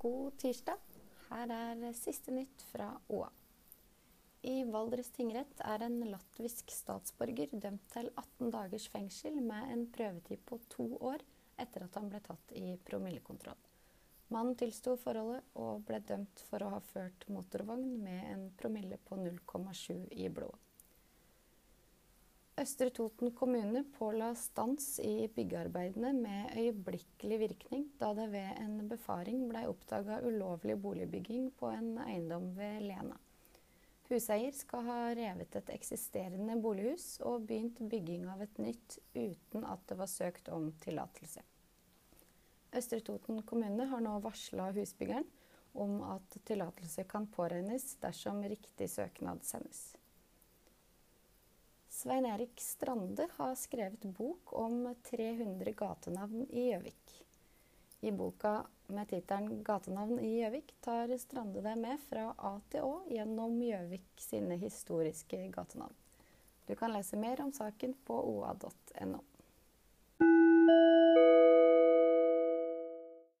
God tirsdag. Her er siste nytt fra OA. I Valdres tingrett er en latvisk statsborger dømt til 18 dagers fengsel med en prøvetid på to år etter at han ble tatt i promillekontroll. Mannen tilsto forholdet og ble dømt for å ha ført motorvogn med en promille på 0,7 i blodet. Østre Toten kommune påla stans i byggearbeidene med øyeblikkelig virkning da det ved en befaring blei oppdaga ulovlig boligbygging på en eiendom ved Lena. Huseier skal ha revet et eksisterende bolighus og begynt bygging av et nytt uten at det var søkt om tillatelse. Østre Toten kommune har nå varsla husbyggeren om at tillatelse kan påregnes dersom riktig søknad sendes. Svein Erik Strande har skrevet bok om 300 gatenavn i Gjøvik. I boka med tittelen 'Gatenavn i Gjøvik' tar Strande deg med fra A til Å gjennom Gjøvik sine historiske gatenavn. Du kan lese mer om saken på oa.no.